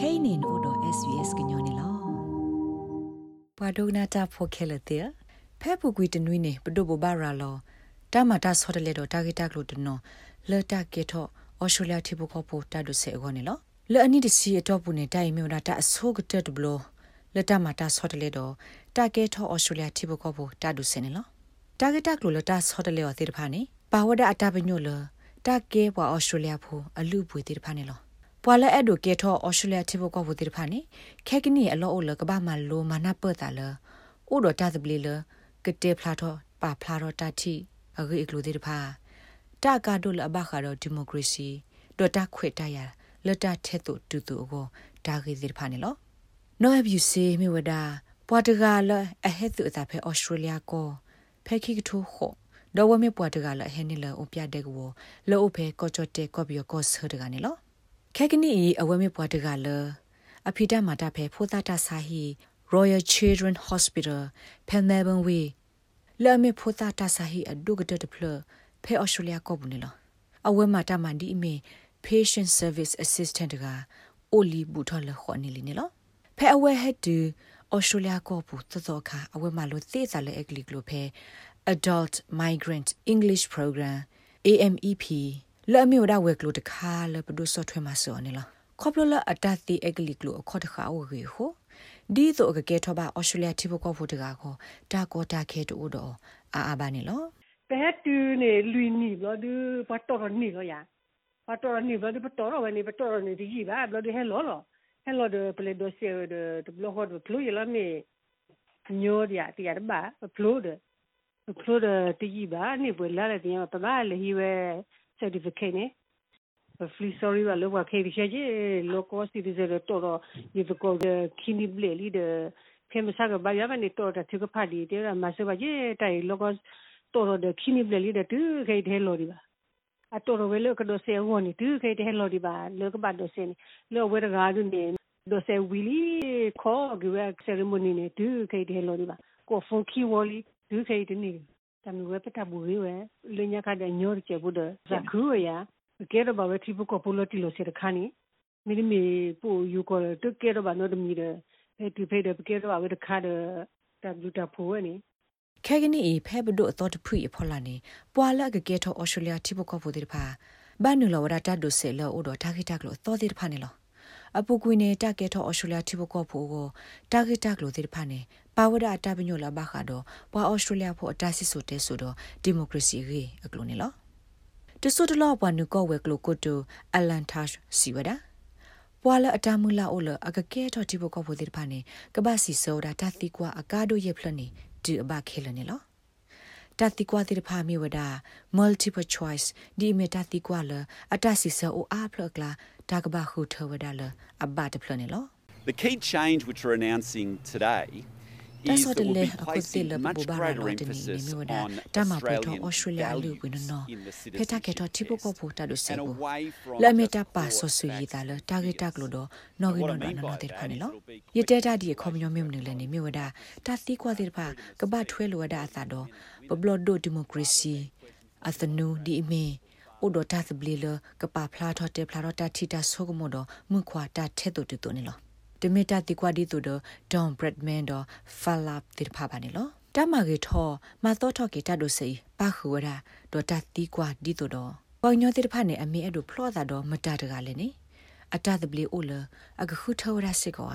kainin odo svs gnyone lo ပဒုနာတာဖိုခဲလတဲ့ဖဲပူကွီတနွိနေပဒုဘဘာရာလောတာမတာဆော်တလေတော့တာဂီတာကလို့တနော်လတာကေတော့အော်စတြေးလျတိဘခေါ်ပိုတာဒုဆေခေါနေလောလအနိတစီအတော့ပူနေတိုင်မြူနာတာအဆိုးကတဲ့ဘလောလတာမတာဆော်တလေတော့တာကေတော့အော်စတြေးလျတိဘခေါ်ပိုတာဒုဆေနေလောတာဂီတာကလို့လတာဆော်တလေော်တေတဖာနေပါဝဒအတာပညိုလတာကေပွာအော်စတြေးလျဖိုအလူပွေတေတဖာနေလော ပွာလဲအဲ့ဒိုကေထောဩစတြေးလျတိဘကောဘူတိဖာနေခဲကနီအလောအိုလကဘာမလိုမနာပတ်တာလအိုဒတာသပလီလကတေဖလာထောပါဖလာတော့တတိအဂိအကလူတိဖာတာကာဒိုလအဘခါတော့ဒီမိုကရေစီဒေါ်တာခွေတရလတထဲ့တူတူတူကိုဒါဂိတိဖာနေလောနော်အဘယူစီမီဝဒါပွာတဂါလအဟက်သူအတာဖဲဩစတြေးလျကိုဖဲခိကထိုခိုဒေါ်ဝမေပွာတဂါလဟဲနီလအိုပြတဲ့ကိုလောအဖဲကောချော့တဲကော့ဘီယောကောဆာဒဂါနေလော ခဲကနီအဝဲမေပွားတကလအဖိတမာတာဖေဖိုတာတာဆာဟီ Royal Children Hospital ဖဲမဲဘန်ဝီလာမေဖိုတာတာဆာဟီအဒုကတတဖလဖဲအော်စတြေးလျကောဘူးနေလောအဝဲမာတာမန်ဒီအမေ Patient Service Assistant ကအိုလီဘူထော်လခေါနေလီနေလောဖဲအဝဲဟက်တူအော်စတြေးလျကောဘူးသသောခါအဝဲမာလို့သေစာလေအကလီကလိုဖဲ Adult Migrant English Program AMEP လဲ့မြို့ဒါဝဲကလို့တခါလဲပဒုဆော့ထွဲမှာစောနေလားခေါပလလအတတိအကလီကလို့အခေါ်တခါဝေဟိုဒီဆိုအကကဲထောပါအော်စတြေးလျတိဘကောဖို့တကားခေါ်တာကောတာခဲတူတော့အာအာပါနေလောပဲတူနေလူနီဘလဒူပတ်တော်နီလောရပတ်တော်နီဘလဒူပတ်တော်ဝနေပတ်တော်နေဒီကြီးပါဘလဒူဟဲလောလောဟဲလောဒပလေဒိုဆီယဒဒဘလဟောဒပလူရလာမေညိုဒီယာတီယာဘာပလူဒပလူဒတီကြီးပါနေပွေလာတဲ့တင်ပပလေဟီဝဲ certificate နဲ့ free sorry ဘာလို့ခေဒီရှိလောကောစီဒီဇရတော်တော့ဒီကောခင်းဒီဘလေလီဒဖေမဆာကဘာရမနေတော်တဲ့သူကဖတ်ဒီတဲ့မဆဘကြီးတိုင်လောကောတော်တော့ခင်းဒီဘလေလီတဲ့သူခေထဲလို့ဒီပါအတော်ဝဲလို့ကတော့ဆေဝနီသူခေထဲလို့ဒီပါလောကပတ်တော့စင်းလောဝဲရကားဒုနေဒိုဆေဝီလီခေါ်ဂဝဲဆယ်ရမနီနေသူခေထဲလို့ ဒီပါကိုဖုန်ခီဝလီသူခေတနေတမဝဲပတဘူဝဲလညခတဲ့ညောချေဘူးတဲ့ဇခူရကဲတော့ဘာဝတိပုကပလိုတီလိုစေခါနီမိမီပူယူကောတကဲတော့ဘာနော်တမီတဲ့ဒီဖေးတဲ့ကဲတော့ဘာဝတခါတဲ့တဘလူတာဖိုးနေခဲကနီဖဲဘဒိုအတော်တဖွေဖော်လာနေပွာလကကဲထောဩစတြေးလျတိပုကဖိုးတဲ့ဖာဘာနူလောဝရတာဒိုဆေလောအိုဒတာခိတာကလောတော်တဲ့ဖာနေလောအပူကွေနေတာကဲထောဩစတြေးလျတိပုကဖိုးကိုတာခိတာကလောတဲ့ဖာနေ ပါဝဒအတပညိုလာဘခါတော့ပွာဩစတြေးလျဖို့အတဆစ်ဆိုတဲ့ဆိုတော့ဒီမိုကရေစီရေးအကလိုနေလောတဆုတလောပွားနုကောဝဲကလိုကိုတိုအလန်တာစီဝဒပွာလအတမူလာအိုလအကကဲတော်တိဘကောဖို့တိဖာနေကဘာစီစောဒတာတိကွာအကာဒိုယေဖလနေဒီအဘခဲလနေလောတတိကွာတိဖာမီဝဒ multiple choice ဒီမီတတိကွာလအတစီစောအိုအားဖလကလာဒါကဘာခုထဝဒလအဘတဖလနေလော The key change which we're announcing today is that we'll be placing much greater emphasis on Australian values in the citizens and away from la meta pa so su yi da le target tak lo do no gi no no no de pha ni lo ye te ta di khom nyo mi ne le ni mi wada ta ti kwa de pha ka ba thwe lo da asa do bo blo do democracy athanu di me အိုဒတာသဘလီလကပါဖလာထော်တေဖလာတော့တာထီတာဆိုကမောတော့မြခွာတာထဲ့တူတူနေလော တမီတာတိကွာဒီတူဒဒေါန်ဘရက်မန်ဒဖာလာတိဖာပါနေလောတမဂေထောမသောထောကေတဒိုစေပါခူဝရာဒေါ်တာတိကွာဒီတူတော့ပေါညောတိဖာနေအမေအဲ့ဒိုဖလော့တာတော့မတတကလည်းနေအတသပလီအိုလအကခုထောရစစ်ကော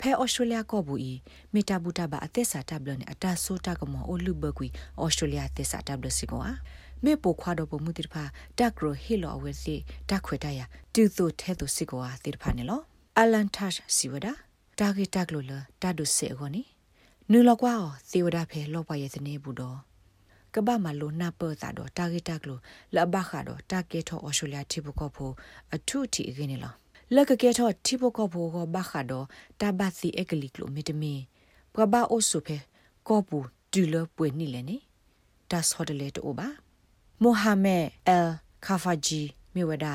ဖဲဩစတြေးလျကောဘူးဤမီတာဘူတာဘာအသက်စာတပ်လနဲ့အတဆိုတာကမောအိုလူဘကွီဩစတြေးလျအသက်စာတပ်လစစ်ကောမေပိုခွာတော့ပုံမှုတိဖာတက်ဂရိုဟီလောအဝဲစီတက်ခွေတရတူတူထဲသူစစ်ကောတိဖာနေလော အလန်တက်စီဝဒတာဂီတက်လို့လတာဒုစေခေါနီနူလောက်ကွာသေဝဒဖဲလောက်ပါရဲ့စနေဘူးတော့ကဘာမလိုနာပတ်တာတော့တာဂီတက်လို့လဘခါတော့တာကေထောအော်စတြေးလျတိဘကောဖို့အထုတီခင်းနေလားလက်ကကေထောတိဘကောဖို့ကဘခါတော့တာဘစီအကလီကလိုမီတမီပကဘာအိုဆုဖဲကောပူဒူလပွေနေလဲနေဒါဆော်ဒလေတိုဘာမိုဟာမက်အယ်ခါဖာဂျီမြဝဒါ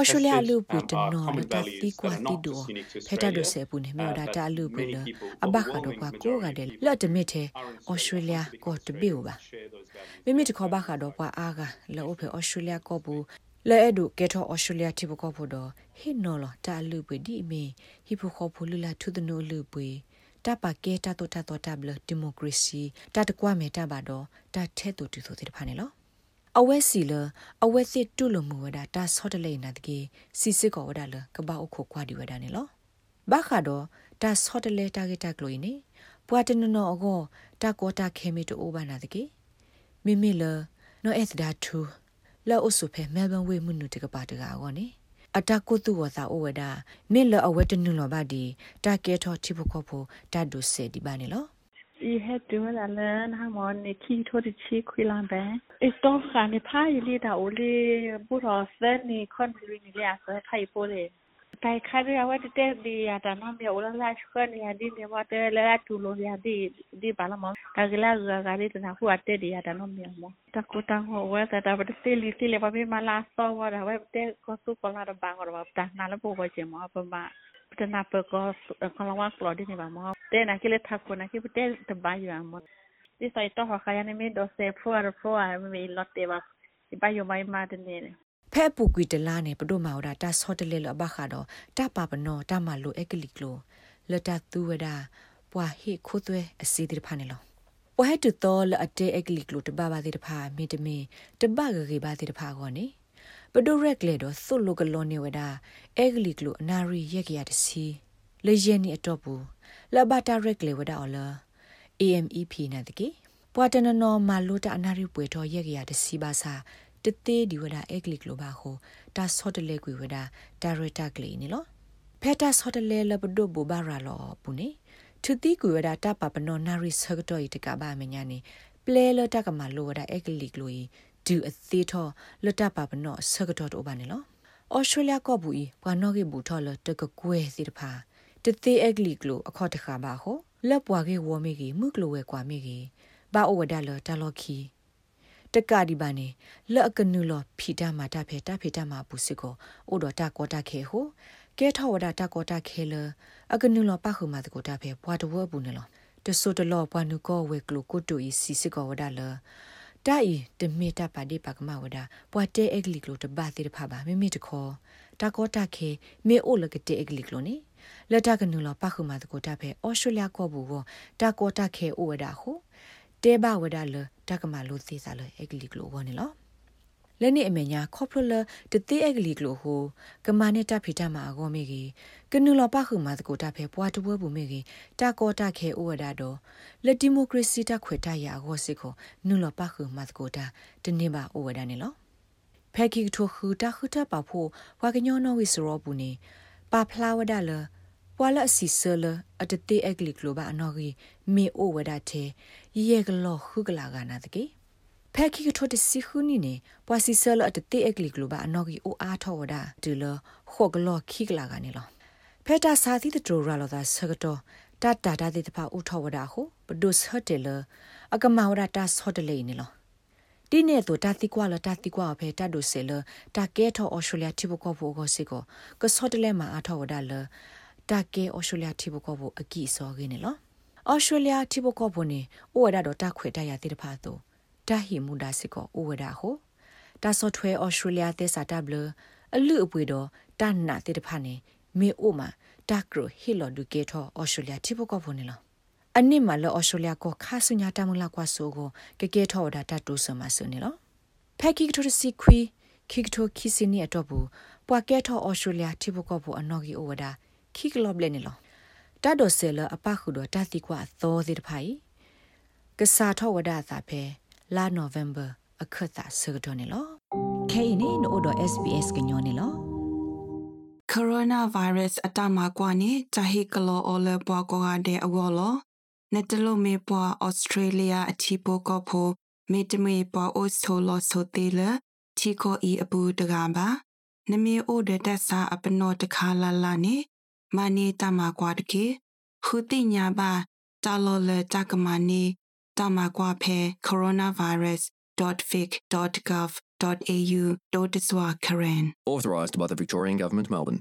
Australia tested lu um, pu are to no common la ta values ti that kwa are ti not do just unique to pheta do Australia. se pu ne me uh, da but ta lu pu many le people, aba kha do overwhelming kwa ko ga de majority la of de me people the are in Australia also ko because to bi Australians ba share those values. မိမိတခေါ်ဘာခါတော့ပွာအားကလောအဖေဩစတြေးလျကောဘူးလဲအဲ့ဒုကဲထောဩစတြေးလျတိဘကောဖို့တော့ဟိနော်လတာလူပွေဒီအမေဟိဖိုခေါ်ဖို့လူလာထုဒနိုလူပွေတပါကဲတတ်တော့တတ်တော့တဘလဒီမိုကရေစီတတ်ကွာမေတပါတော့တတ်ထဲတူတူဆိုတဲ့ဖာနေလော အဝဲစီလအဝဲစစ်တုလမှုဝဒတာဆော့တလေနာတကေစီစစ်ကောဝဒလကပောက်ခုခွာဒီဝဒနေလောဘာခါတော့တာဆော့တလေတာဂက်တက်လို့နေပွာတနနောအကောတာကောတာခဲမီတူအိုဘာနာတကေမိမိလနော်အဲ့ဒါထူလောအဆုဖဲမဲဘန်ဝေမှုနုတကပါတကာကောနေအတကုတုဝသာဩဝဒမေလအဝဲတနုလောပါဒီတာကဲထောချိဖခေါဖို့တတ်ဒုစေဒီပါနေလော you had to when I learn how on the key to the chi kwilan ba is to kha ni pha yi li da o le bu ro se ni kon ri ni le asa khai po le tai kha ri awa de te bi ya da na me o la la shkha ni ya di ne wa te la la tu lo ya di di ba la ma ta gla ga ga ri na hu ate di ya da no me mo ta ko ta ho wa ta ta ba te li ti le ba me ma la so wa da wa te ko su ko la da ba ko ba ta na la bo ko che mo ba ma pute na pe ko ko la wa klo di ni ba mo te na kile tha ko na ki pute te ba yu amo ti sai to ho khaya ne me do se pro ar pro ar me lot te ba ti ba yu mai ma de ne ဖဲပူကွီတလာနဲ့ပဒုမာဝဒတာဆော့တလေလဘခါတော့တပပနောတမလိုအက်ကလီကလိုလတသူဝဒပွာဟေခိုးသွဲအစီတိဖာနေလောပွာဟတူတော်လအတဲအက်ကလီကလိုတပပါတိတဖာမေတမေတပဂေဘာတိတဖာကောနေ ပဒိုရက်လေတော့သုလုကလောနေဝဒအကလီကလိုအနာရီရက်ကြရတစီလေယနီအတော့ဘူးလဘတာရက်လေဝဒအော်လာ AMEP နာတကေပွာတနနောမာလိုတာအနာရီပွေတော့ရက်ကြရတစီပါစာတသေးဒီဝဒအက်ကလစ်လိုပါဟိုတာဆော့တလေကွေဝဒဒါရတာကလေးနီလောဖက်တာဆော့တလေလဘဒိုဘူဘာရာလောပူနေသူတိကွေဝဒတာပပနောနာရီဆကတော့ဤတကဘာမညာနေပလဲလတကမလိုဝဒအက်ကလစ်လိုဤ ဒူအသေးထောလတပပနောဆကတော့တော့ဘာနေလောဩစတြေးလျကောဘူဤဘွာနော့ကေဘူထောလတကကွဲစီတဖာတသေးအက်ကလစ်လိုအခေါ်တခါပါဟောလက်ပွားကေဝမေကေမှုကလိုဝဲကွာမေကေဘာအိုဝဒါလတာလော်ခီတကဒီပါနေလက်အကနုလဖီတာမာတာဖေတာဖေတာမာပူစစ်ကိုအိုဒတာကောတာခေဟိုကဲထောဝဒတာကောတာခေလအကနုလပခုမာတကိုတာဖေဘွာတဝဘူးနေလောတဆိုတလောဘွာနုကောဝဲကလိုကိုတူဤစီစစ်ကောဝဒါလ တိုင်တမေတာပါဒီပါကမဝဒါဘွာတဲအဂလီကလိုတပါသေးတဖပါမိမိတခေါ်တာကောတာခေမေအိုလကတဲအဂလီကလိုနေလက်တကနုလပခုမာတကိုတာဖေအော်စတြေးလျကောဘူးကိုတာကောတာခေအိုဝဒါဟိုတဲဘဝဒါလတကမလို့သေးစားလို့အဂလီကလိုဝနေလော လက်နေအမေညာခေါပလတတိအဂလီကလိုဟိုကမနဲ့တဖိတမှာအကောမေကြီးကနူလပခုမှာတကိုတာဖဲပွားတပွဲဘူးမေကြီးတာကောတာခဲဩဝဒါတော့လက်ဒီမိုကရေစီတခွေတရအကောစစ်ကိုနူလပခုမှာတကိုတာတနေ့ပါဩဝဒါနေလောဖဲကီထိုခူတာခူတာပါဖို့ဝါကညောနော်ဝီစရောဘူးနေပါဖလာဝဒါလပွာလစီဆလအတတိအဂလီကလိုဘာအနော်ကြီးမေဩဝဒါတဲ့ယေကလောခုကလာကနာတကေ ဖဲခိကထိုတစီခုနီနေပွာစီဆလအတတိအကလီကလိုဘာအနော်ကြီးအိုအားထောဝဒဒူလခောကလောခိကလာကနေလောဖဲတာစာသီတတိုရာလောသာဆကတော့တတတာတိတဖာဥထောဝဒဟုဘဒုစဟတယ်လအကမဝဒတာဆော့တလေနေလောဒီနေ့တော့တတိကွာလတတိကွာဖဲတတ်ဒုဆေလတကဲထောဩစတြေးလျတိဘကောဖို့ကိုစစ်ကိုကဆော့တလဲမှာအားထောဝဒလတကဲဩစတြေးလျတိဘကောဖို့အကီစောခင်းနေလောဩစတြေးလျတိဘကောဖို့နေဩဝဒတော့တခွေတရတိတဖာတော့ တာဟီမူဒါစစ်ကိုဩဝဒဟိုတာဆော့ထွဲဩစတြေးလျသစ္စာတဘလအလူအပွေတော့တနာတိတဖာနေမေအိုမှာတာကရဟီလော်ဒူကေထောဩစတြေးလျတိဘကောဖို့နေလောအနစ်မှာလောဩစတြေးလျကိုခါဆုညာတမလာကွာဆိုကိုကကေထောဒါတတူဆမဆုနေလောဖက်ကိကထိုစီခွီခိကထိုခီစီနီအတော့ဘူးပွာကဲထောဩစတြေးလျတိဘကောဖို့အနော်ဂီဩဝဒါခိကလော့ဘလဲနေလောတတ်တော်ဆဲလအပခုတော့တတိကွာသောစီတဖိုင်ကစားထောဝဒသာဖဲ လာနိုဗ ెంబర్ အခတ်သာဆကတော့နေလောခဲနေနို့တော့ SBS ကညောနေလော coronavirus အတမကွာနေဂျာဟီကလောအော်လပွားကောကတဲ့အဝေါ်လော net lo me pwa australia အချီပိုကောဖိုမေတမေပဝအိုဆိုလောဆိုသေးလချီကိုဤအပူတကားပါနမေအိုဒတက်စာအပနောတခါလာလာနေမနီတမကွာတကေခုတိညာပါတာလောလတကမနီ တမကွာဖဲ coronavirus.vic.gov victoria.gov.au တိုးတစွာခရန် Authorised by the Victorian Government, Melbourne.